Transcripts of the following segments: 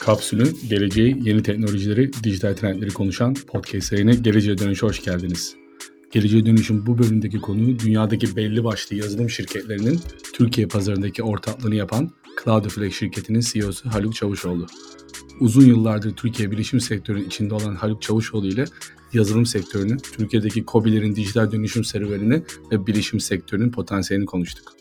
Kapsül'ün geleceği, yeni teknolojileri, dijital trendleri konuşan podcast serine Geleceğe Dönüş'e hoş geldiniz. Geleceğe Dönüş'ün bu bölümdeki konuğu dünyadaki belli başlı yazılım şirketlerinin Türkiye pazarındaki ortaklığını yapan Cloudflare şirketinin CEO'su Haluk Çavuşoğlu. Uzun yıllardır Türkiye bilişim sektörünün içinde olan Haluk Çavuşoğlu ile yazılım sektörünü, Türkiye'deki COBİ'lerin dijital dönüşüm serüvenini ve bilişim sektörünün potansiyelini konuştuk.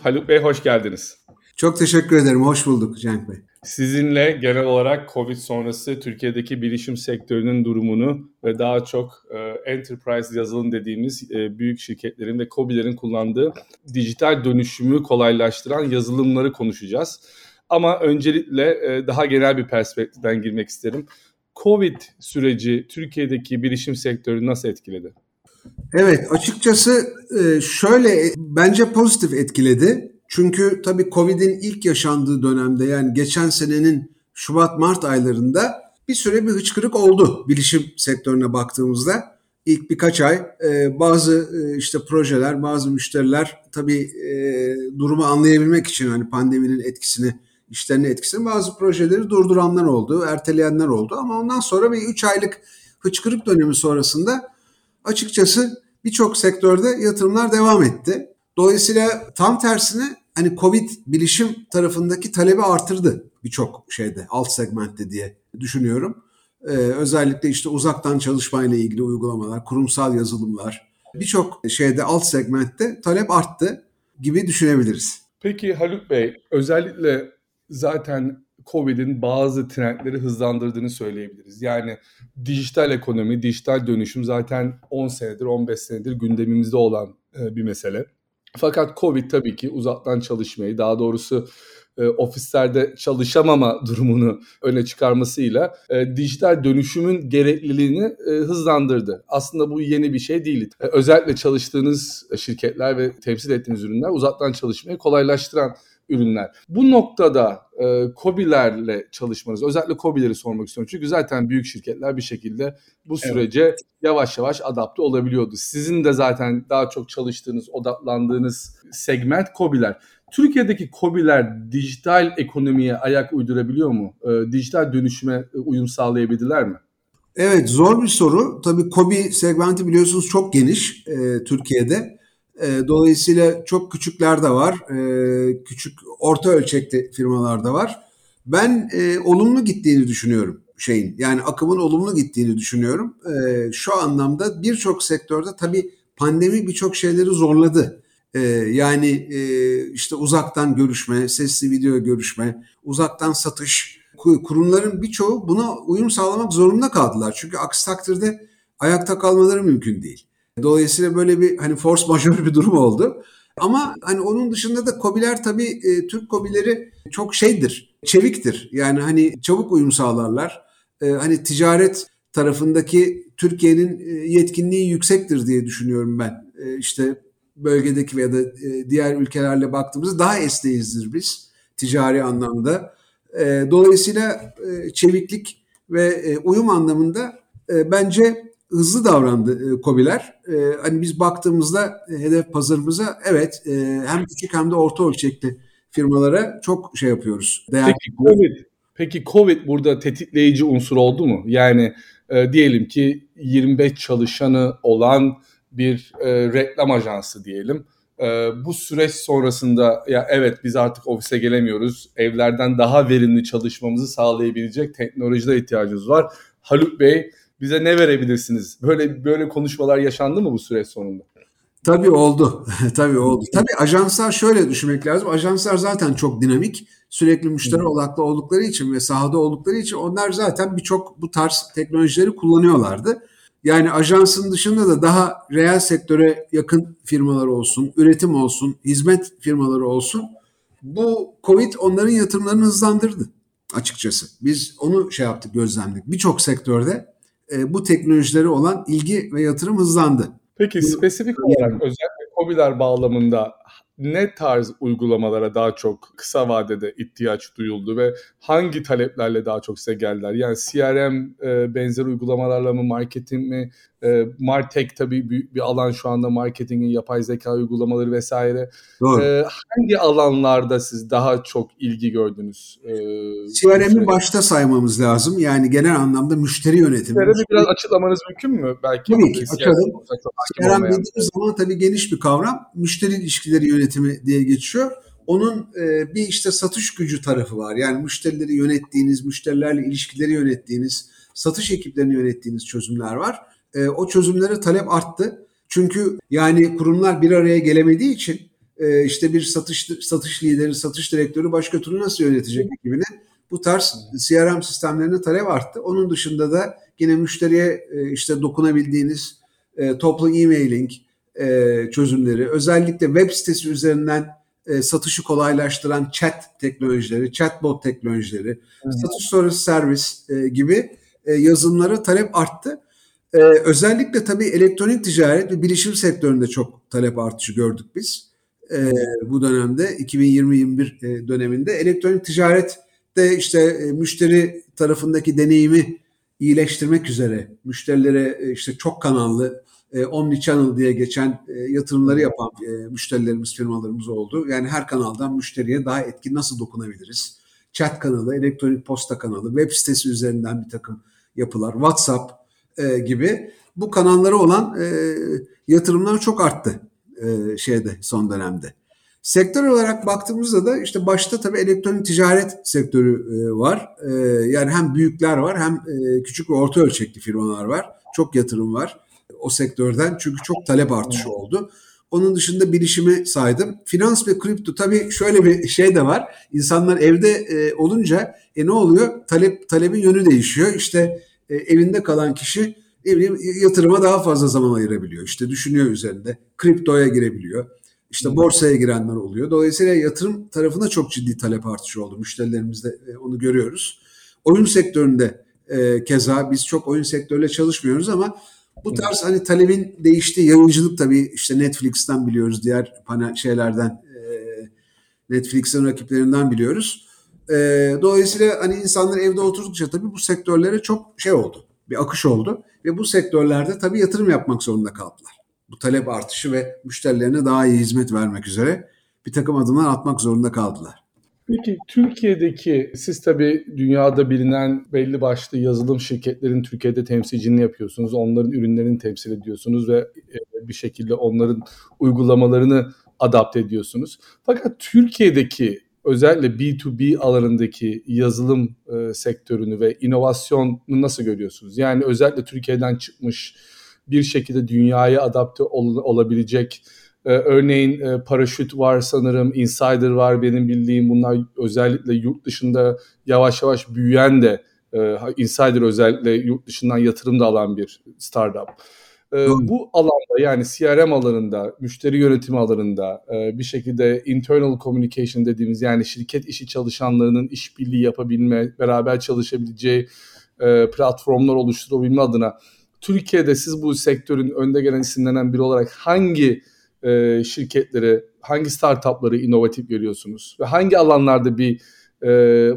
Haluk Bey hoş geldiniz. Çok teşekkür ederim. Hoş bulduk Cenk Bey. Sizinle genel olarak Covid sonrası Türkiye'deki bilişim sektörünün durumunu ve daha çok e, enterprise yazılım dediğimiz e, büyük şirketlerin ve COBİ'lerin kullandığı dijital dönüşümü kolaylaştıran yazılımları konuşacağız. Ama öncelikle e, daha genel bir perspektiften girmek isterim. Covid süreci Türkiye'deki bilişim sektörünü nasıl etkiledi? Evet açıkçası e, şöyle bence pozitif etkiledi. Çünkü tabii Covid'in ilk yaşandığı dönemde yani geçen senenin Şubat-Mart aylarında bir süre bir hıçkırık oldu bilişim sektörüne baktığımızda. İlk birkaç ay e, bazı e, işte projeler, bazı müşteriler tabii e, durumu anlayabilmek için hani pandeminin etkisini, işlerinin etkisini bazı projeleri durduranlar oldu, erteleyenler oldu. Ama ondan sonra bir 3 aylık hıçkırık dönemi sonrasında açıkçası birçok sektörde yatırımlar devam etti. Dolayısıyla tam tersine hani Covid bilişim tarafındaki talebi artırdı birçok şeyde alt segmentte diye düşünüyorum. Ee, özellikle işte uzaktan çalışmayla ilgili uygulamalar, kurumsal yazılımlar birçok şeyde alt segmentte talep arttı gibi düşünebiliriz. Peki Haluk Bey özellikle zaten Covid'in bazı trendleri hızlandırdığını söyleyebiliriz. Yani dijital ekonomi, dijital dönüşüm zaten 10 senedir, 15 senedir gündemimizde olan e, bir mesele. Fakat Covid tabii ki uzaktan çalışmayı, daha doğrusu e, ofislerde çalışamama durumunu öne çıkarmasıyla e, dijital dönüşümün gerekliliğini e, hızlandırdı. Aslında bu yeni bir şey değil. E, özellikle çalıştığınız şirketler ve temsil ettiğiniz ürünler uzaktan çalışmayı kolaylaştıran ürünler. Bu noktada e, COBİ'lerle çalışmanız, özellikle COBİ'leri sormak istiyorum. Çünkü zaten büyük şirketler bir şekilde bu sürece evet. yavaş yavaş adapte olabiliyordu. Sizin de zaten daha çok çalıştığınız, odaklandığınız segment COBİ'ler. Türkiye'deki COBİ'ler dijital ekonomiye ayak uydurabiliyor mu? E, dijital dönüşüme uyum sağlayabildiler mi? Evet zor bir soru. Tabii COBİ segmenti biliyorsunuz çok geniş e, Türkiye'de. E, dolayısıyla çok küçükler de var. E, küçük orta ölçekli firmalar da var. Ben e, olumlu gittiğini düşünüyorum şeyin. Yani akımın olumlu gittiğini düşünüyorum. E, şu anlamda birçok sektörde tabii pandemi birçok şeyleri zorladı. Yani e, işte uzaktan görüşme, sesli video görüşme, uzaktan satış kurumların birçoğu buna uyum sağlamak zorunda kaldılar. Çünkü aksi takdirde ayakta kalmaları mümkün değil. Dolayısıyla böyle bir hani force majeure bir durum oldu. Ama hani onun dışında da kobiler tabii e, Türk kobileri çok şeydir, çeviktir. Yani hani çabuk uyum sağlarlar. E, hani ticaret tarafındaki Türkiye'nin e, yetkinliği yüksektir diye düşünüyorum ben. E, işte bölgedeki veya da e, diğer ülkelerle baktığımızda daha esneyizdir biz ticari anlamda. E, dolayısıyla e, çeviklik ve e, uyum anlamında e, bence hızlı davrandı e, COBİ'ler. E, hani biz baktığımızda e, hedef pazarımıza evet e, hem küçük hem de orta ölçekli firmalara çok şey yapıyoruz. Değer peki COVID, peki COVID burada tetikleyici unsur oldu mu? Yani e, diyelim ki 25 çalışanı olan bir e, reklam ajansı diyelim. E, bu süreç sonrasında ya evet biz artık ofise gelemiyoruz. Evlerden daha verimli çalışmamızı sağlayabilecek teknolojide ihtiyacımız var. Haluk Bey bize ne verebilirsiniz? Böyle böyle konuşmalar yaşandı mı bu süreç sonunda? Tabii oldu. Tabii oldu. Tabii ajanslar şöyle düşünmek lazım. Ajanslar zaten çok dinamik. Sürekli müşteri odaklı oldukları için ve sahada oldukları için onlar zaten birçok bu tarz teknolojileri kullanıyorlardı. Yani ajansın dışında da daha reel sektöre yakın firmalar olsun, üretim olsun, hizmet firmaları olsun. Bu Covid onların yatırımlarını hızlandırdı açıkçası. Biz onu şey yaptık, gözlemledik. Birçok sektörde e, bu teknolojileri olan ilgi ve yatırım hızlandı. Peki spesifik olarak özellikle COBİ'ler bağlamında ne tarz uygulamalara daha çok kısa vadede ihtiyaç duyuldu ve hangi taleplerle daha çok size geldiler? Yani CRM e, benzer uygulamalarla mı, marketing mi? E, Martech tabii büyük bir alan şu anda marketingin yapay zeka uygulamaları vesaire. Doğru. E, hangi alanlarda siz daha çok ilgi gördünüz? E, CRM'i başta saymamız lazım. Yani genel anlamda müşteri yönetimi. CRM'i biraz açıklamanız mümkün mü? Belki tabii ki açalım. CRM dediğimiz zaman tabii geniş bir kavram. Müşteri ilişkileri yönetimi diye geçiyor. Onun e, bir işte satış gücü tarafı var. Yani müşterileri yönettiğiniz, müşterilerle ilişkileri yönettiğiniz, satış ekiplerini yönettiğiniz çözümler var. E, o çözümlere talep arttı. Çünkü yani kurumlar bir araya gelemediği için e, işte bir satış satış lideri, satış direktörü başka türlü nasıl yönetecek ekibini? Bu tarz CRM sistemlerine talep arttı. Onun dışında da yine müşteriye e, işte dokunabildiğiniz e, toplu e-mailing e, çözümleri, özellikle web sitesi üzerinden e, satışı kolaylaştıran chat teknolojileri, chatbot teknolojileri, Hı. satış sonrası servis e, gibi e, yazılımlara talep arttı. E, özellikle tabii elektronik ticaret ve bilişim sektöründe çok talep artışı gördük biz. E, bu dönemde 2020-21 e, döneminde elektronik ticaret de işte e, müşteri tarafındaki deneyimi iyileştirmek üzere müşterilere e, işte çok kanallı e, omni channel diye geçen e, yatırımları yapan e, müşterilerimiz, firmalarımız oldu. Yani her kanaldan müşteriye daha etkin nasıl dokunabiliriz? Chat kanalı, elektronik posta kanalı, web sitesi üzerinden bir takım yapılar, WhatsApp e, gibi bu kanallara olan e, yatırımlar çok arttı e, şeyde son dönemde. Sektör olarak baktığımızda da işte başta tabii elektronik ticaret sektörü e, var. E, yani hem büyükler var hem e, küçük ve orta ölçekli firmalar var. Çok yatırım var o sektörden çünkü çok talep artışı oldu. Onun dışında bilişimi saydım. Finans ve kripto tabii şöyle bir şey de var. İnsanlar evde e, olunca e, ne oluyor? Talep talebin yönü değişiyor. İşte e, evinde kalan kişi ne bileyim, yatırıma daha fazla zaman ayırabiliyor. İşte düşünüyor üzerinde. Kriptoya girebiliyor. İşte borsaya girenler oluyor. Dolayısıyla yatırım tarafında çok ciddi talep artışı oldu. Müşterilerimizde e, onu görüyoruz. Oyun sektöründe e, keza biz çok oyun sektörüyle çalışmıyoruz ama bu tarz hani talebin değiştiği yayıncılık tabii işte Netflix'ten biliyoruz, diğer panel şeylerden e, Netflix'in rakiplerinden biliyoruz. E, dolayısıyla hani insanlar evde oturdukça tabii bu sektörlere çok şey oldu, bir akış oldu ve bu sektörlerde tabii yatırım yapmak zorunda kaldılar. Bu talep artışı ve müşterilerine daha iyi hizmet vermek üzere bir takım adımlar atmak zorunda kaldılar. Peki Türkiye'deki siz tabii dünyada bilinen belli başlı yazılım şirketlerin Türkiye'de temsilciliğini yapıyorsunuz. Onların ürünlerini temsil ediyorsunuz ve e, bir şekilde onların uygulamalarını adapte ediyorsunuz. Fakat Türkiye'deki özellikle B2B alanındaki yazılım e, sektörünü ve inovasyonu nasıl görüyorsunuz? Yani özellikle Türkiye'den çıkmış bir şekilde dünyaya adapte ol, olabilecek ee, örneğin e, paraşüt var sanırım, insider var benim bildiğim. Bunlar özellikle yurt dışında yavaş yavaş büyüyen de e, insider özellikle yurt dışından yatırım da alan bir startup. E, bu alanda yani CRM alanında, müşteri yönetimi alanında e, bir şekilde internal communication dediğimiz yani şirket işi çalışanlarının işbirliği yapabilme, beraber çalışabileceği e, platformlar oluşturabilme adına Türkiye'de siz bu sektörün önde gelen isimlerinden biri olarak hangi e, şirketleri, hangi startupları inovatif görüyorsunuz ve hangi alanlarda bir e,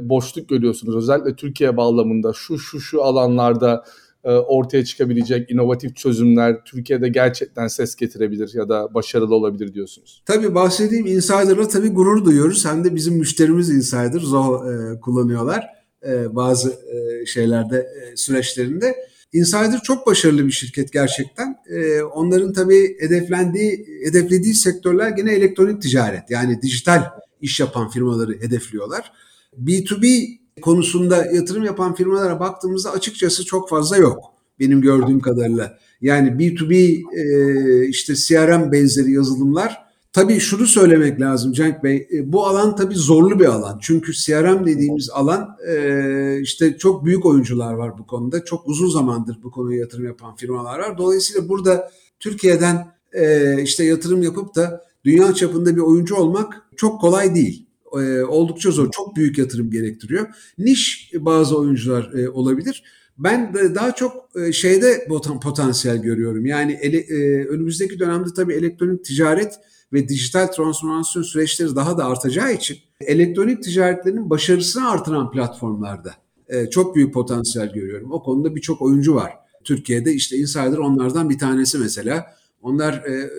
boşluk görüyorsunuz? Özellikle Türkiye bağlamında şu şu şu alanlarda e, ortaya çıkabilecek inovatif çözümler Türkiye'de gerçekten ses getirebilir ya da başarılı olabilir diyorsunuz. Tabii bahsettiğim Insider'la tabii gurur duyuyoruz. Hem de bizim müşterimiz Insider, Zoho e, kullanıyorlar e, bazı e, şeylerde, e, süreçlerinde. Insider çok başarılı bir şirket gerçekten. Ee, onların tabii hedeflendiği, hedeflediği sektörler gene elektronik ticaret. Yani dijital iş yapan firmaları hedefliyorlar. B2B konusunda yatırım yapan firmalara baktığımızda açıkçası çok fazla yok benim gördüğüm kadarıyla. Yani B2B e, işte CRM benzeri yazılımlar Tabii şunu söylemek lazım Cenk Bey, e, bu alan tabii zorlu bir alan. Çünkü CRM dediğimiz alan e, işte çok büyük oyuncular var bu konuda. Çok uzun zamandır bu konuya yatırım yapan firmalar var. Dolayısıyla burada Türkiye'den e, işte yatırım yapıp da dünya çapında bir oyuncu olmak çok kolay değil. Oldukça zor, çok büyük yatırım gerektiriyor. Niş bazı oyuncular olabilir. Ben daha çok şeyde potansiyel görüyorum. Yani ele, önümüzdeki dönemde tabii elektronik ticaret ve dijital transformasyon süreçleri daha da artacağı için elektronik ticaretlerin başarısını artıran platformlarda e, çok büyük potansiyel görüyorum. O konuda birçok oyuncu var. Türkiye'de işte Insider onlardan bir tanesi mesela. Onlar e,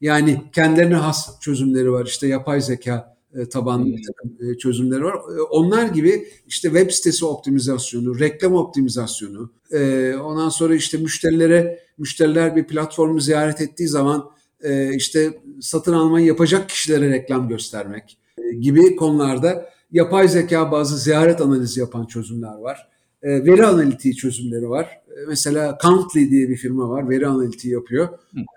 yani kendilerine has çözümleri var. İşte yapay zeka e, tabanlı bir takım e, çözümleri var. E, onlar gibi işte web sitesi optimizasyonu, reklam optimizasyonu, e, ondan sonra işte müşterilere müşteriler bir platformu ziyaret ettiği zaman e, işte satın almayı yapacak kişilere reklam göstermek e, gibi konularda yapay zeka bazı ziyaret analizi yapan çözümler var. E, veri analitiği çözümleri var. E, mesela Countly diye bir firma var. Veri analitiği yapıyor.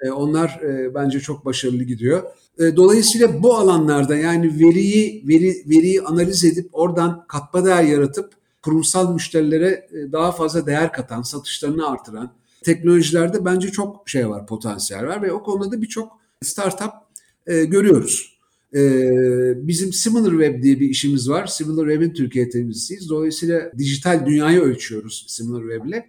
E, onlar e, bence çok başarılı gidiyor. E, dolayısıyla bu alanlarda yani veriyi veri veriyi analiz edip oradan katma değer yaratıp kurumsal müşterilere e, daha fazla değer katan, satışlarını artıran teknolojilerde bence çok şey var, potansiyel var ve o konuda da birçok startup e, görüyoruz. E, bizim SimilarWeb diye bir işimiz var. SimilarWeb'in Türkiye temsilcisiyiz. Dolayısıyla dijital dünyayı ölçüyoruz SimilarWeb'le.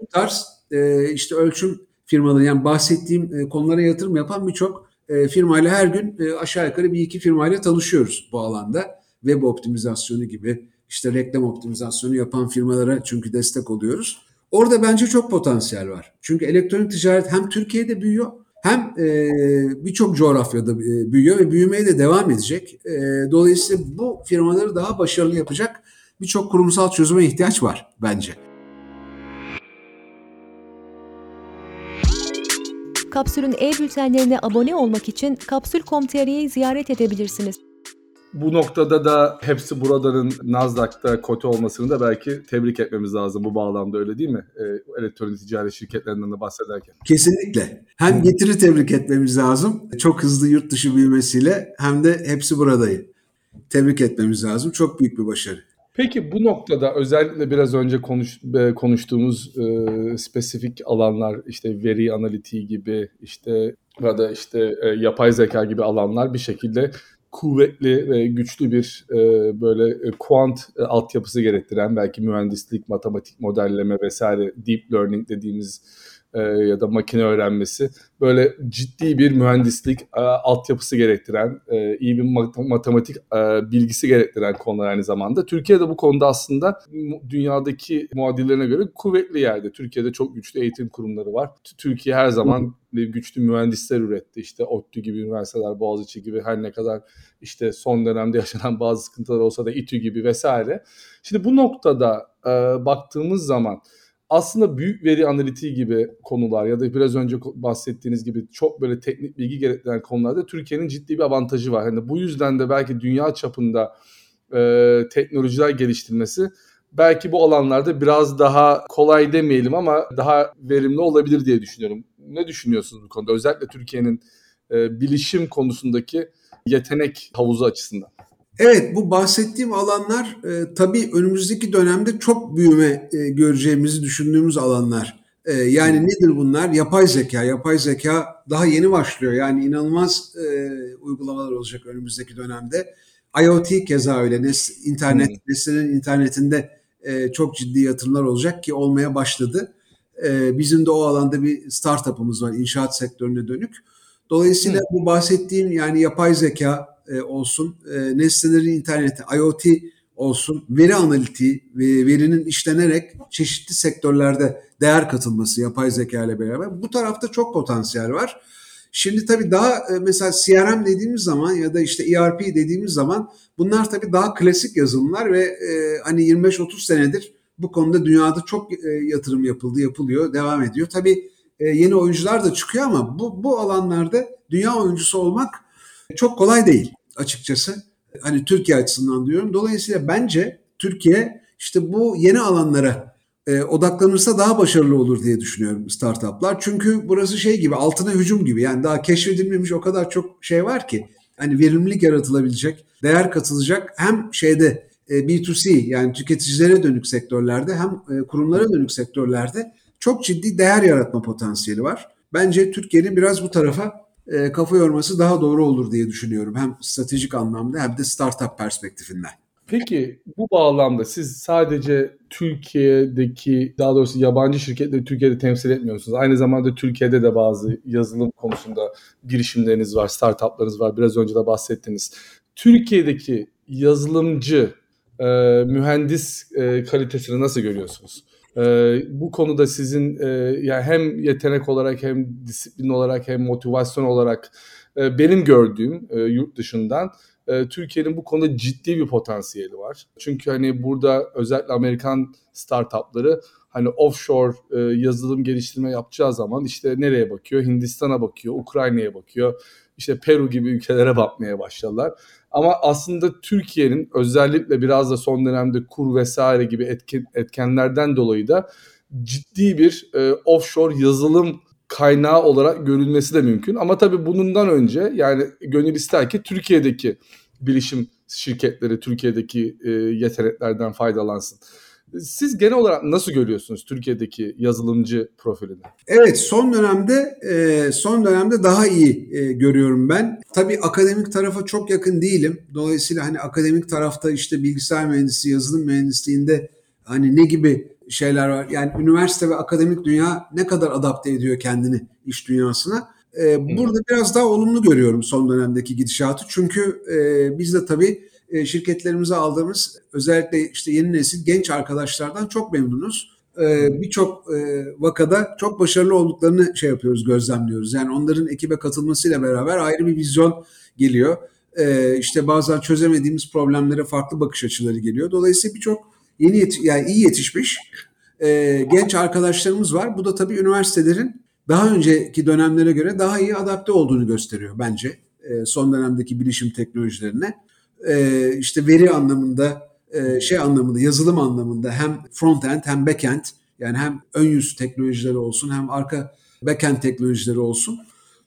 Bu tarz e, işte ölçüm firmaları yani bahsettiğim e, konulara yatırım yapan birçok e, firmayla her gün e, aşağı yukarı bir iki firmayla tanışıyoruz bu alanda. Web optimizasyonu gibi işte reklam optimizasyonu yapan firmalara çünkü destek oluyoruz. Orada bence çok potansiyel var. Çünkü elektronik ticaret hem Türkiye'de büyüyor hem e, birçok coğrafyada e, büyüyor ve büyümeye de devam edecek. E, dolayısıyla bu firmaları daha başarılı yapacak birçok kurumsal çözüme ihtiyaç var bence. Kapsül'ün e-bültenlerine abone olmak için kapsül.com.tr'yi ziyaret edebilirsiniz. Bu noktada da hepsi buradanın Nasdaq'ta kote olmasını da belki tebrik etmemiz lazım bu bağlamda öyle değil mi? E, elektronik ticaret şirketlerinden de bahsederken. Kesinlikle. Hem getiri tebrik etmemiz lazım. Çok hızlı yurt dışı büyümesiyle hem de hepsi buradayı. Tebrik etmemiz lazım. Çok büyük bir başarı. Peki bu noktada özellikle biraz önce konuş, e, konuştuğumuz e, spesifik alanlar işte veri analitiği gibi işte ya da işte e, yapay zeka gibi alanlar bir şekilde kuvvetli ve güçlü bir e, böyle e, kuant e, altyapısı gerektiren belki mühendislik, matematik modelleme vesaire deep learning dediğimiz e, ya da makine öğrenmesi böyle ciddi bir mühendislik e, altyapısı gerektiren, e, iyi bir matematik e, bilgisi gerektiren konular aynı zamanda. Türkiye'de bu konuda aslında dünyadaki muadillerine göre kuvvetli yerde. Türkiye'de çok güçlü eğitim kurumları var. Türkiye her zaman güçlü mühendisler üretti. İşte ODTÜ gibi üniversiteler, Boğaziçi gibi her ne kadar işte son dönemde yaşanan bazı sıkıntılar olsa da İTÜ gibi vesaire. Şimdi bu noktada e, baktığımız zaman aslında büyük veri analitiği gibi konular ya da biraz önce bahsettiğiniz gibi çok böyle teknik bilgi gerektiren konularda Türkiye'nin ciddi bir avantajı var. Hani bu yüzden de belki dünya çapında e, teknolojiler geliştirmesi belki bu alanlarda biraz daha kolay demeyelim ama daha verimli olabilir diye düşünüyorum. Ne düşünüyorsunuz bu konuda? Özellikle Türkiye'nin e, bilişim konusundaki yetenek havuzu açısından. Evet bu bahsettiğim alanlar e, tabii önümüzdeki dönemde çok büyüme e, göreceğimizi düşündüğümüz alanlar. E, yani nedir bunlar? Yapay zeka. Yapay zeka daha yeni başlıyor. Yani inanılmaz e, uygulamalar olacak önümüzdeki dönemde. IoT keza öyle. Nes, internet, hmm. nesnenin internetinde e, çok ciddi yatırımlar olacak ki olmaya başladı. E, bizim de o alanda bir startup'ımız var inşaat sektörüne dönük. Dolayısıyla hmm. bu bahsettiğim yani yapay zeka, e, olsun, e, nesnelerin interneti, IoT olsun, veri analitiği ve verinin işlenerek çeşitli sektörlerde değer katılması yapay zeka ile beraber bu tarafta çok potansiyel var. Şimdi tabii daha e, mesela CRM dediğimiz zaman ya da işte ERP dediğimiz zaman bunlar tabii daha klasik yazılımlar ve e, hani 25-30 senedir bu konuda dünyada çok yatırım yapıldı, yapılıyor, devam ediyor. Tabii yeni oyuncular da çıkıyor ama bu, bu alanlarda dünya oyuncusu olmak çok kolay değil açıkçası. Hani Türkiye açısından diyorum. Dolayısıyla bence Türkiye işte bu yeni alanlara e, odaklanırsa daha başarılı olur diye düşünüyorum startuplar. Çünkü burası şey gibi altına hücum gibi yani daha keşfedilmemiş o kadar çok şey var ki hani verimlilik yaratılabilecek, değer katılacak hem şeyde e, B2C yani tüketicilere dönük sektörlerde hem e, kurumlara dönük sektörlerde çok ciddi değer yaratma potansiyeli var. Bence Türkiye'nin biraz bu tarafa e, kafa yorması daha doğru olur diye düşünüyorum. Hem stratejik anlamda hem de startup perspektifinden. Peki bu bağlamda siz sadece Türkiye'deki daha doğrusu yabancı şirketleri Türkiye'de temsil etmiyorsunuz. Aynı zamanda Türkiye'de de bazı yazılım konusunda girişimleriniz var, startuplarınız var. Biraz önce de bahsettiniz. Türkiye'deki yazılımcı, e, mühendis e, kalitesini nasıl görüyorsunuz? E, bu konuda sizin e, yani hem yetenek olarak hem disiplin olarak hem motivasyon olarak e, benim gördüğüm e, yurt dışından e, Türkiye'nin bu konuda ciddi bir potansiyeli var. Çünkü hani burada özellikle Amerikan startupları hani offshore e, yazılım geliştirme yapacağı zaman işte nereye bakıyor? Hindistan'a bakıyor, Ukrayna'ya bakıyor. İşte Peru gibi ülkelere bakmaya başladılar. Ama aslında Türkiye'nin özellikle biraz da son dönemde kur vesaire gibi etken, etkenlerden dolayı da ciddi bir e, offshore yazılım kaynağı olarak görülmesi de mümkün. Ama tabii bundan önce yani gönül ister ki Türkiye'deki bilişim şirketleri Türkiye'deki e, yeteneklerden faydalansın. Siz genel olarak nasıl görüyorsunuz Türkiye'deki yazılımcı profilini? Evet son dönemde e, son dönemde daha iyi e, görüyorum ben. Tabii akademik tarafa çok yakın değilim. Dolayısıyla hani akademik tarafta işte bilgisayar mühendisi, yazılım mühendisliğinde hani ne gibi şeyler var. Yani üniversite ve akademik dünya ne kadar adapte ediyor kendini iş dünyasına. Ee, burada biraz daha olumlu görüyorum son dönemdeki gidişatı. Çünkü e, biz de tabii e, şirketlerimize aldığımız özellikle işte yeni nesil genç arkadaşlardan çok memnunuz. E, Birçok e, vakada çok başarılı olduklarını şey yapıyoruz, gözlemliyoruz. Yani onların ekibe katılmasıyla beraber ayrı bir vizyon geliyor. E, işte bazen çözemediğimiz problemlere farklı bakış açıları geliyor. Dolayısıyla birçok yeni yani iyi yetişmiş e, genç arkadaşlarımız var. Bu da tabii üniversitelerin daha önceki dönemlere göre daha iyi adapte olduğunu gösteriyor bence son dönemdeki bilişim teknolojilerine. E, işte veri anlamında, e, şey anlamında, yazılım anlamında hem front end hem back end yani hem ön yüz teknolojileri olsun hem arka back end teknolojileri olsun.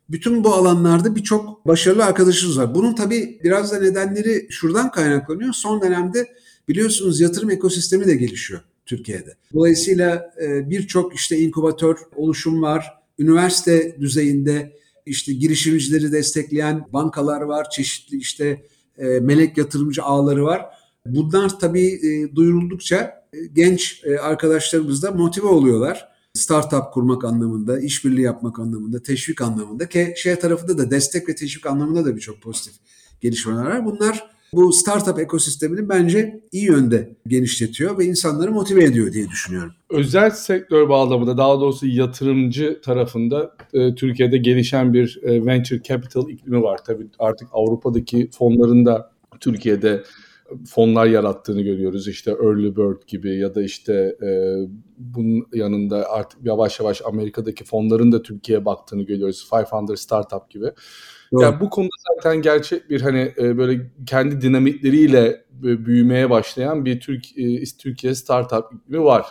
Bütün bu alanlarda birçok başarılı arkadaşımız var. Bunun tabii biraz da nedenleri şuradan kaynaklanıyor. Son dönemde biliyorsunuz yatırım ekosistemi de gelişiyor Türkiye'de. Dolayısıyla birçok işte inkubatör oluşum var üniversite düzeyinde işte girişimcileri destekleyen bankalar var, çeşitli işte e, melek yatırımcı ağları var. Bunlar tabii e, duyuruldukça e, genç e, arkadaşlarımız da motive oluyorlar. Startup kurmak anlamında, işbirliği yapmak anlamında, teşvik anlamında ki şey tarafında da destek ve teşvik anlamında da birçok pozitif gelişmeler var. Bunlar bu startup ekosistemini bence iyi yönde genişletiyor ve insanları motive ediyor diye düşünüyorum. Özel sektör bağlamında daha doğrusu yatırımcı tarafında e, Türkiye'de gelişen bir e, venture capital iklimi var. Tabii artık Avrupa'daki fonların da Türkiye'de fonlar yarattığını görüyoruz. İşte Early Bird gibi ya da işte e, bunun yanında artık yavaş yavaş Amerika'daki fonların da Türkiye'ye baktığını görüyoruz. 500 Startup gibi. Doğru. Yani bu konuda zaten gerçek bir hani e, böyle kendi dinamikleriyle büyümeye başlayan bir Türk e, Türkiye startup iklimi var.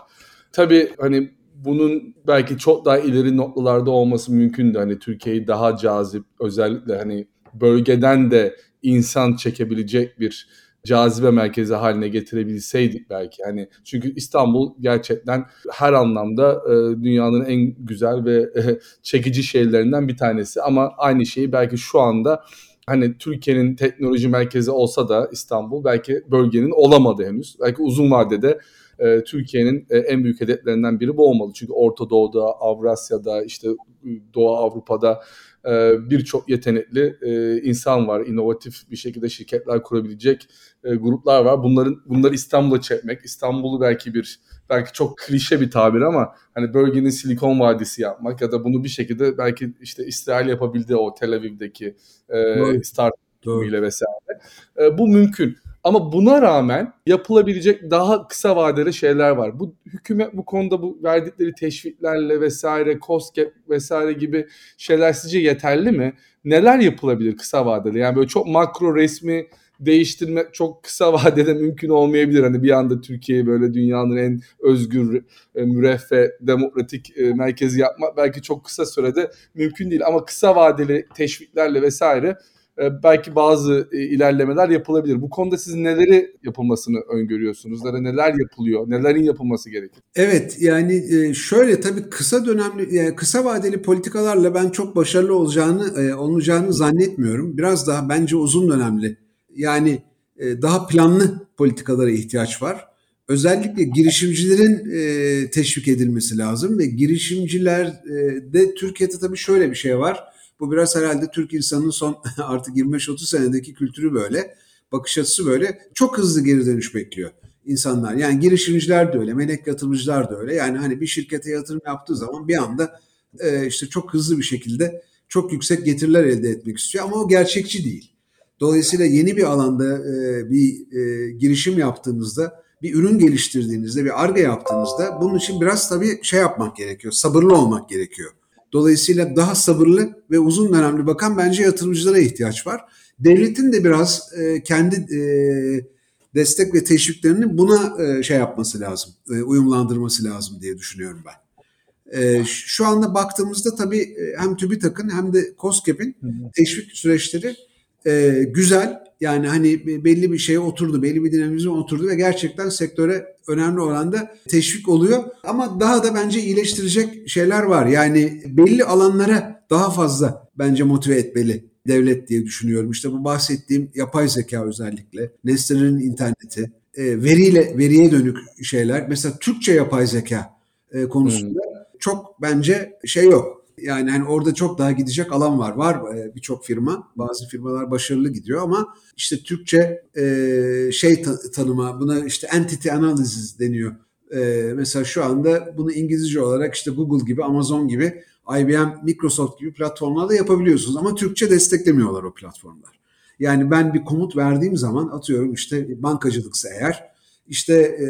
Tabii hani bunun belki çok daha ileri noktalarda olması mümkündü. Hani Türkiye'yi daha cazip özellikle hani bölgeden de insan çekebilecek bir cazibe merkezi haline getirebilseydik belki. Hani çünkü İstanbul gerçekten her anlamda e, dünyanın en güzel ve e, çekici şehirlerinden bir tanesi ama aynı şeyi belki şu anda hani Türkiye'nin teknoloji merkezi olsa da İstanbul belki bölgenin olamadı henüz. Belki uzun vadede e, Türkiye'nin e, en büyük hedeflerinden biri bu olmalı. Çünkü Orta Doğu'da, Avrasya'da, işte Doğu Avrupa'da e, birçok yetenekli e, insan var. inovatif bir şekilde şirketler kurabilecek e, gruplar var. Bunların bunları İstanbul'a çekmek, İstanbul'u belki bir belki çok klişe bir tabir ama hani bölgenin Silikon Vadisi yapmak ya da bunu bir şekilde belki işte İsrail yapabildi o Tel Aviv'deki e, startup ile vesaire. E, bu mümkün. Ama buna rağmen yapılabilecek daha kısa vadeli şeyler var. Bu hükümet bu konuda bu verdikleri teşviklerle vesaire, COSGAP vesaire gibi şeyler sizce yeterli mi? Neler yapılabilir kısa vadeli? Yani böyle çok makro resmi değiştirmek çok kısa vadede mümkün olmayabilir. Hani bir anda Türkiye'yi böyle dünyanın en özgür, e, müreffeh, demokratik e, merkezi yapmak belki çok kısa sürede mümkün değil. Ama kısa vadeli teşviklerle vesaire belki bazı e, ilerlemeler yapılabilir. Bu konuda siz neleri yapılmasını öngörüyorsunuz? Neler yapılıyor? Nelerin yapılması gerekir? Evet yani e, şöyle tabii kısa dönemli yani kısa vadeli politikalarla ben çok başarılı olacağını olacağını zannetmiyorum. Biraz daha bence uzun dönemli. Yani e, daha planlı politikalara ihtiyaç var. Özellikle girişimcilerin e, teşvik edilmesi lazım ve girişimcilerde Türkiye'de tabii şöyle bir şey var. Bu biraz herhalde Türk insanının son artık 25-30 senedeki kültürü böyle, bakış açısı böyle. Çok hızlı geri dönüş bekliyor insanlar. Yani girişimciler de öyle, melek yatırımcılar da öyle. Yani hani bir şirkete yatırım yaptığı zaman bir anda e, işte çok hızlı bir şekilde çok yüksek getiriler elde etmek istiyor ama o gerçekçi değil. Dolayısıyla yeni bir alanda e, bir e, girişim yaptığınızda, bir ürün geliştirdiğinizde, bir arge yaptığınızda bunun için biraz tabii şey yapmak gerekiyor, sabırlı olmak gerekiyor. Dolayısıyla daha sabırlı ve uzun dönemli bakan bence yatırımcılara ihtiyaç var. Devletin de biraz e, kendi e, destek ve teşviklerini buna e, şey yapması lazım, e, uyumlandırması lazım diye düşünüyorum ben. E, şu anda baktığımızda tabii e, hem TÜBİTAK'ın hem de COSGAP'in teşvik süreçleri e, güzel. Yani hani belli bir şeye oturdu, belli bir dinamizm oturdu ve gerçekten sektöre önemli oranda teşvik oluyor. Ama daha da bence iyileştirecek şeyler var. Yani belli alanlara daha fazla bence motive etmeli devlet diye düşünüyorum. İşte bu bahsettiğim yapay zeka özellikle, nesnelerin interneti, e, veriyle veriye dönük şeyler. Mesela Türkçe yapay zeka e, konusunda hmm. çok bence şey yok. Yani hani orada çok daha gidecek alan var. Var e, birçok firma. Bazı firmalar başarılı gidiyor ama işte Türkçe e, şey ta- tanıma buna işte entity analysis deniyor. E, mesela şu anda bunu İngilizce olarak işte Google gibi, Amazon gibi, IBM, Microsoft gibi platformlarda yapabiliyorsunuz ama Türkçe desteklemiyorlar o platformlar. Yani ben bir komut verdiğim zaman atıyorum işte bankacılıksa eğer işte e.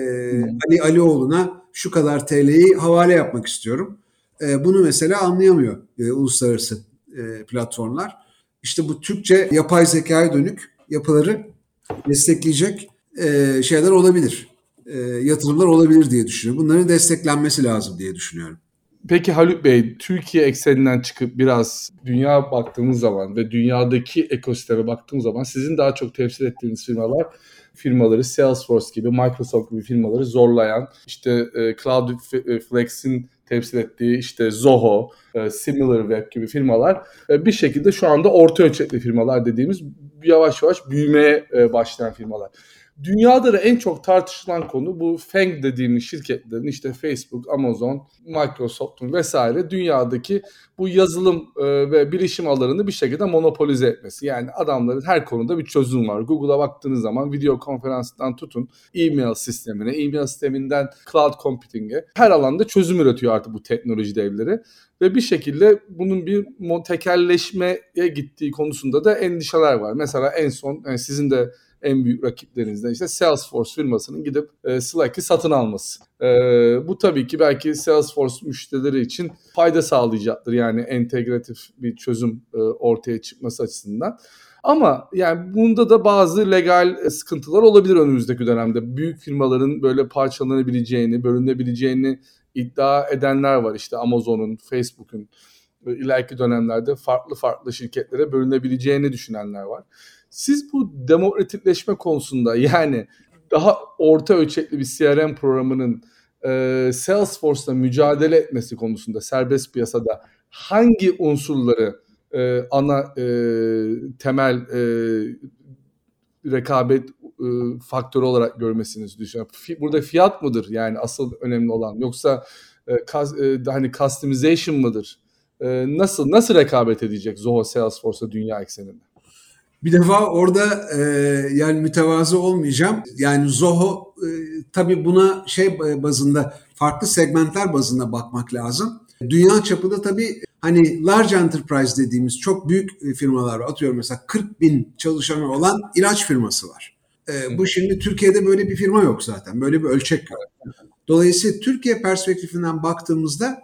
Ali Alioğlu'na şu kadar TL'yi havale yapmak istiyorum. E, bunu mesela anlayamıyor e, uluslararası e, platformlar. İşte bu Türkçe yapay zekaya dönük yapıları destekleyecek e, şeyler olabilir. E, yatırımlar olabilir diye düşünüyorum. Bunların desteklenmesi lazım diye düşünüyorum. Peki Haluk Bey, Türkiye ekseninden çıkıp biraz dünya baktığımız zaman ve dünyadaki ekosisteme baktığımız zaman sizin daha çok temsil ettiğiniz firmalar firmaları Salesforce gibi, Microsoft gibi firmaları zorlayan, işte e, Cloudflex'in temsil ettiği işte Zoho, e, SimilarWeb gibi firmalar e, bir şekilde şu anda orta ölçekli firmalar dediğimiz yavaş yavaş büyümeye e, başlayan firmalar. Dünyada da en çok tartışılan konu bu FANG dediğimiz şirketlerin işte Facebook, Amazon, Microsoft'un vesaire dünyadaki bu yazılım e, ve bilişim alanını bir şekilde monopolize etmesi. Yani adamların her konuda bir çözüm var. Google'a baktığınız zaman video konferansından tutun e-mail sistemine, e-mail sisteminden cloud computing'e her alanda çözüm üretiyor artık bu teknoloji devleri ve bir şekilde bunun bir tekelleşmeye gittiği konusunda da endişeler var. Mesela en son yani sizin de en büyük rakiplerinizden işte Salesforce firmasının gidip e, Slack'i satın alması. E, bu tabii ki belki Salesforce müşterileri için fayda sağlayacaktır. Yani entegratif bir çözüm e, ortaya çıkması açısından. Ama yani bunda da bazı legal sıkıntılar olabilir önümüzdeki dönemde. Büyük firmaların böyle parçalanabileceğini, bölünebileceğini iddia edenler var. İşte Amazon'un, Facebook'un ileriki dönemlerde farklı farklı şirketlere bölünebileceğini düşünenler var. Siz bu demokratikleşme konusunda yani daha orta ölçekli bir CRM programının e, Salesforce'la mücadele etmesi konusunda serbest piyasada hangi unsurları e, ana e, temel e, rekabet e, faktörü olarak görmesiniz düşünüyorum. Burada fiyat mıdır yani asıl önemli olan yoksa e, kas, e, hani customization mıdır? E, nasıl nasıl rekabet edecek Zoho Salesforce'a dünya ekseninde? Bir defa orada e, yani mütevazı olmayacağım. Yani Zoho e, tabii buna şey bazında farklı segmentler bazında bakmak lazım. Dünya çapında tabii hani large enterprise dediğimiz çok büyük e, firmalar var. Atıyorum mesela 40 bin çalışanı olan ilaç firması var. E, bu şimdi Türkiye'de böyle bir firma yok zaten. Böyle bir ölçek yok. Dolayısıyla Türkiye perspektifinden baktığımızda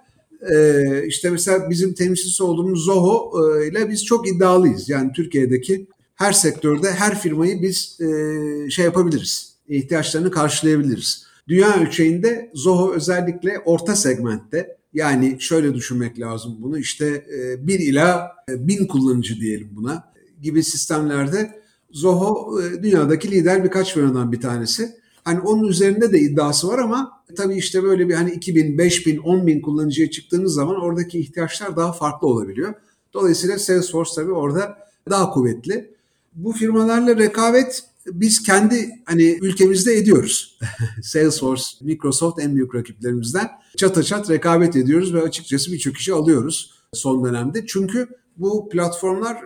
e, işte mesela bizim temsilcisi olduğumuz Zoho e, ile biz çok iddialıyız. Yani Türkiye'deki her sektörde her firmayı biz e, şey yapabiliriz. ihtiyaçlarını karşılayabiliriz. Dünya ölçeğinde Zoho özellikle orta segmentte yani şöyle düşünmek lazım bunu işte e, 1 ila e, bin kullanıcı diyelim buna gibi sistemlerde Zoho e, dünyadaki lider birkaç firmadan bir tanesi. Hani onun üzerinde de iddiası var ama tabii işte böyle bir hani 2000, 5000, 10 bin kullanıcıya çıktığınız zaman oradaki ihtiyaçlar daha farklı olabiliyor. Dolayısıyla Salesforce tabii orada daha kuvvetli bu firmalarla rekabet biz kendi hani ülkemizde ediyoruz. Salesforce, Microsoft en büyük rakiplerimizden çata çat rekabet ediyoruz ve açıkçası birçok işi alıyoruz son dönemde. Çünkü bu platformlar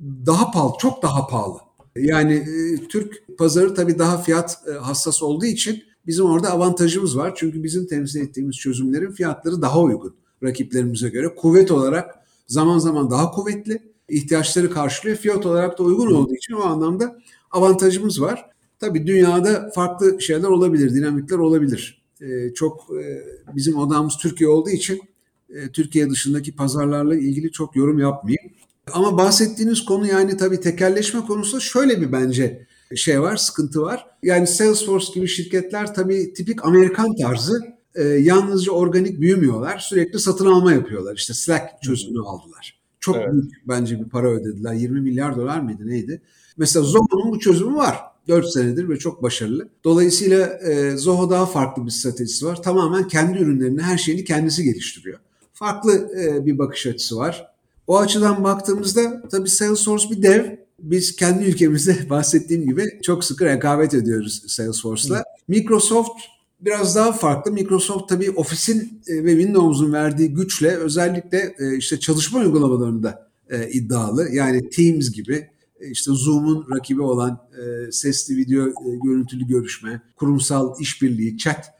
daha pahalı, çok daha pahalı. Yani e, Türk pazarı tabii daha fiyat e, hassas olduğu için bizim orada avantajımız var. Çünkü bizim temsil ettiğimiz çözümlerin fiyatları daha uygun rakiplerimize göre. Kuvvet olarak zaman zaman daha kuvvetli, ihtiyaçları karşılıyor. Fiyat olarak da uygun olduğu için o anlamda avantajımız var. Tabii dünyada farklı şeyler olabilir, dinamikler olabilir. Ee, çok e, bizim odamız Türkiye olduğu için e, Türkiye dışındaki pazarlarla ilgili çok yorum yapmayayım. Ama bahsettiğiniz konu yani tabii tekelleşme konusunda şöyle bir bence şey var, sıkıntı var. Yani Salesforce gibi şirketler tabii tipik Amerikan tarzı e, yalnızca organik büyümüyorlar. Sürekli satın alma yapıyorlar. İşte Slack çözümünü aldılar. Çok evet. büyük bence bir para ödediler. 20 milyar dolar mıydı neydi? Mesela Zoho'nun bu çözümü var. 4 senedir ve çok başarılı. Dolayısıyla e, Zoho daha farklı bir stratejisi var. Tamamen kendi ürünlerini, her şeyini kendisi geliştiriyor. Farklı e, bir bakış açısı var. O açıdan baktığımızda tabii Salesforce bir dev. Biz kendi ülkemizde bahsettiğim gibi çok sıkı rekabet ediyoruz Salesforce'la. Microsoft biraz daha farklı. Microsoft tabii Office'in e, ve Windows'un verdiği güçle özellikle e, işte çalışma uygulamalarında e, iddialı. Yani Teams gibi işte Zoom'un rakibi olan sesli video görüntülü görüşme, kurumsal işbirliği, chat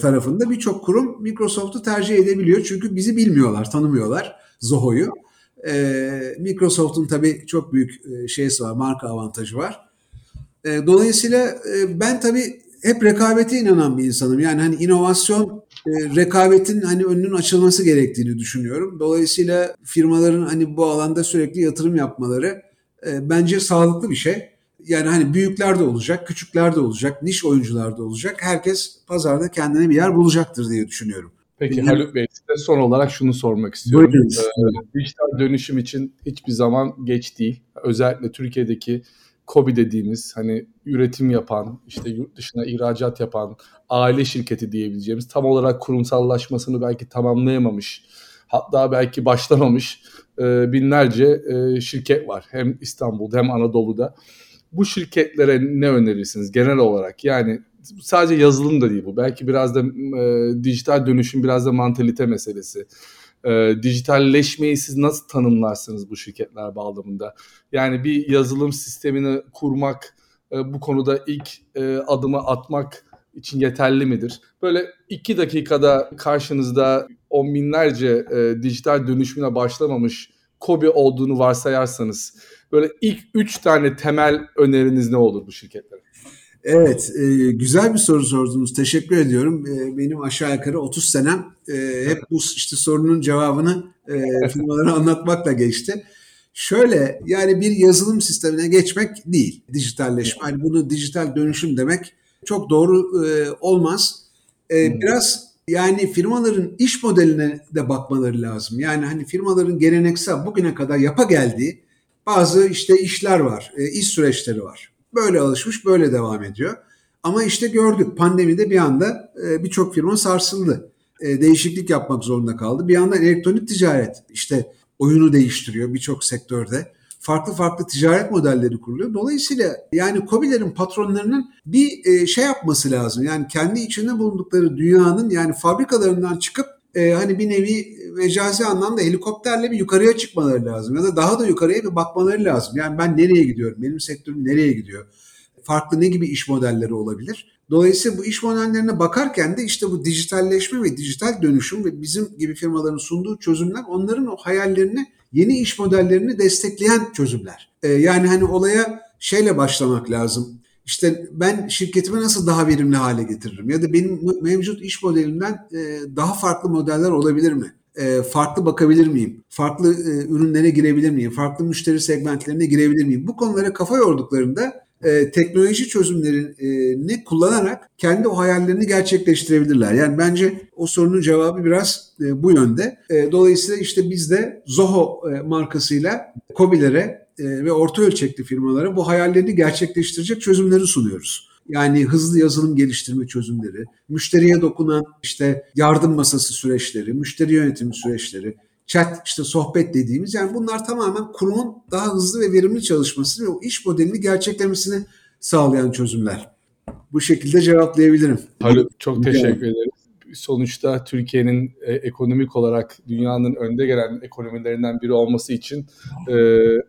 tarafında birçok kurum Microsoft'u tercih edebiliyor. Çünkü bizi bilmiyorlar, tanımıyorlar Zoho'yu. Microsoft'un tabii çok büyük şeysi var, marka avantajı var. Dolayısıyla ben tabii hep rekabete inanan bir insanım. Yani hani inovasyon e, rekabetin hani önünün açılması gerektiğini düşünüyorum. Dolayısıyla firmaların hani bu alanda sürekli yatırım yapmaları e, bence sağlıklı bir şey. Yani hani büyükler de olacak, küçükler de olacak, niş oyuncular da olacak. Herkes pazarda kendine bir yer bulacaktır diye düşünüyorum. Peki. Haluk Bey size son olarak şunu sormak istiyorum. Ee, dijital dönüşüm için hiçbir zaman geç değil. Özellikle Türkiye'deki KOBİ dediğimiz hani üretim yapan, işte yurt dışına ihracat yapan aile şirketi diyebileceğimiz tam olarak kurumsallaşmasını belki tamamlayamamış, hatta belki başlamamış e, binlerce e, şirket var. Hem İstanbul'da hem Anadolu'da. Bu şirketlere ne önerirsiniz genel olarak? Yani sadece yazılım da değil bu. Belki biraz da e, dijital dönüşüm, biraz da mantalite meselesi e, dijitalleşmeyi siz nasıl tanımlarsınız bu şirketler bağlamında? Yani bir yazılım sistemini kurmak, e, bu konuda ilk e, adımı atmak için yeterli midir? Böyle iki dakikada karşınızda on binlerce e, dijital dönüşümüne başlamamış kobi olduğunu varsayarsanız böyle ilk üç tane temel öneriniz ne olur bu şirketlere? Evet, e, güzel bir soru sordunuz. Teşekkür ediyorum. E, benim aşağı yukarı 30 senem e, hep bu işte sorunun cevabını e, firmalara anlatmakla geçti. Şöyle, yani bir yazılım sistemine geçmek değil, dijitalleşme. Yani bunu dijital dönüşüm demek çok doğru e, olmaz. E, biraz yani firmaların iş modeline de bakmaları lazım. Yani hani firmaların geleneksel bugüne kadar yapa geldiği bazı işte işler var, e, iş süreçleri var. Böyle alışmış, böyle devam ediyor. Ama işte gördük pandemide bir anda e, birçok firma sarsıldı. E, değişiklik yapmak zorunda kaldı. Bir yandan elektronik ticaret işte oyunu değiştiriyor birçok sektörde. Farklı farklı ticaret modelleri kuruluyor. Dolayısıyla yani COBİ'lerin patronlarının bir e, şey yapması lazım. Yani kendi içinde bulundukları dünyanın yani fabrikalarından çıkıp e, hani bir nevi mecazi anlamda helikopterle bir yukarıya çıkmaları lazım. Ya da daha da yukarıya bir bakmaları lazım. Yani ben nereye gidiyorum? Benim sektörüm nereye gidiyor? Farklı ne gibi iş modelleri olabilir? Dolayısıyla bu iş modellerine bakarken de işte bu dijitalleşme ve dijital dönüşüm ve bizim gibi firmaların sunduğu çözümler onların o hayallerini, yeni iş modellerini destekleyen çözümler. Ee, yani hani olaya şeyle başlamak lazım. İşte ben şirketimi nasıl daha verimli hale getiririm? Ya da benim mevcut iş modelimden e, daha farklı modeller olabilir mi? E, farklı bakabilir miyim? Farklı e, ürünlere girebilir miyim? Farklı müşteri segmentlerine girebilir miyim? Bu konulara kafa yorduklarında teknoloji çözümlerini kullanarak kendi o hayallerini gerçekleştirebilirler. Yani bence o sorunun cevabı biraz bu yönde. dolayısıyla işte biz de Zoho markasıyla COBİ'lere e, ve orta ölçekli firmalara bu hayallerini gerçekleştirecek çözümleri sunuyoruz. Yani hızlı yazılım geliştirme çözümleri, müşteriye dokunan işte yardım masası süreçleri, müşteri yönetimi süreçleri, chat işte sohbet dediğimiz yani bunlar tamamen kurumun daha hızlı ve verimli çalışması ve o iş modelini gerçeklemesini sağlayan çözümler. Bu şekilde cevaplayabilirim. Haluk çok teşekkür ederim. Sonuçta Türkiye'nin e, ekonomik olarak dünyanın önde gelen ekonomilerinden biri olması için e,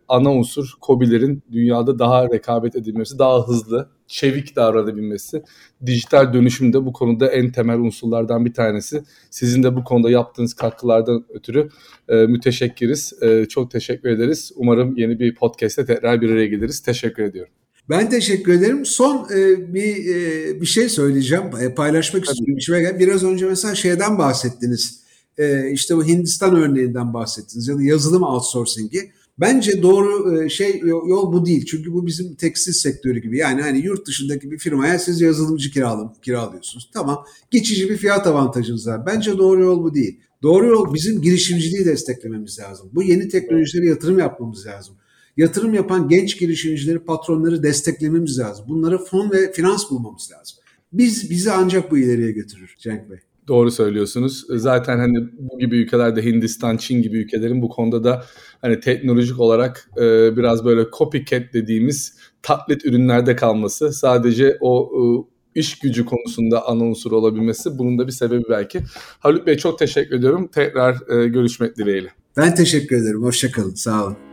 ana unsur COBİ'lerin dünyada daha rekabet edilmesi, daha hızlı, çevik davranabilmesi. Dijital dönüşüm de bu konuda en temel unsurlardan bir tanesi. Sizin de bu konuda yaptığınız katkılardan ötürü e, müteşekkiriz. E, çok teşekkür ederiz. Umarım yeni bir podcast'te tekrar bir araya geliriz. Teşekkür ediyorum. Ben teşekkür ederim. Son e, bir e, bir şey söyleyeceğim, e, paylaşmak Tabii. istiyorum. Biraz önce mesela şeyden bahsettiniz. E, işte bu Hindistan örneğinden bahsettiniz ya da yazılım outsourcing'i. Bence doğru e, şey yol bu değil. Çünkü bu bizim tekstil sektörü gibi. Yani hani yurt dışındaki bir firmaya siz yazılımcı kiralım, kiralıyorsunuz. Tamam. Geçici bir fiyat avantajınız var. Bence doğru yol bu değil. Doğru yol bizim girişimciliği desteklememiz lazım. Bu yeni teknolojilere yatırım yapmamız lazım yatırım yapan genç girişimcileri, patronları desteklememiz lazım. Bunlara fon ve finans bulmamız lazım. Biz bizi ancak bu ileriye götürür Cenk Bey. Doğru söylüyorsunuz. Zaten hani bu gibi ülkelerde Hindistan, Çin gibi ülkelerin bu konuda da hani teknolojik olarak e, biraz böyle copycat dediğimiz taklit ürünlerde kalması sadece o e, iş gücü konusunda ana unsur olabilmesi bunun da bir sebebi belki. Haluk Bey çok teşekkür ediyorum. Tekrar e, görüşmek dileğiyle. Ben teşekkür ederim. Hoşçakalın. Sağ olun.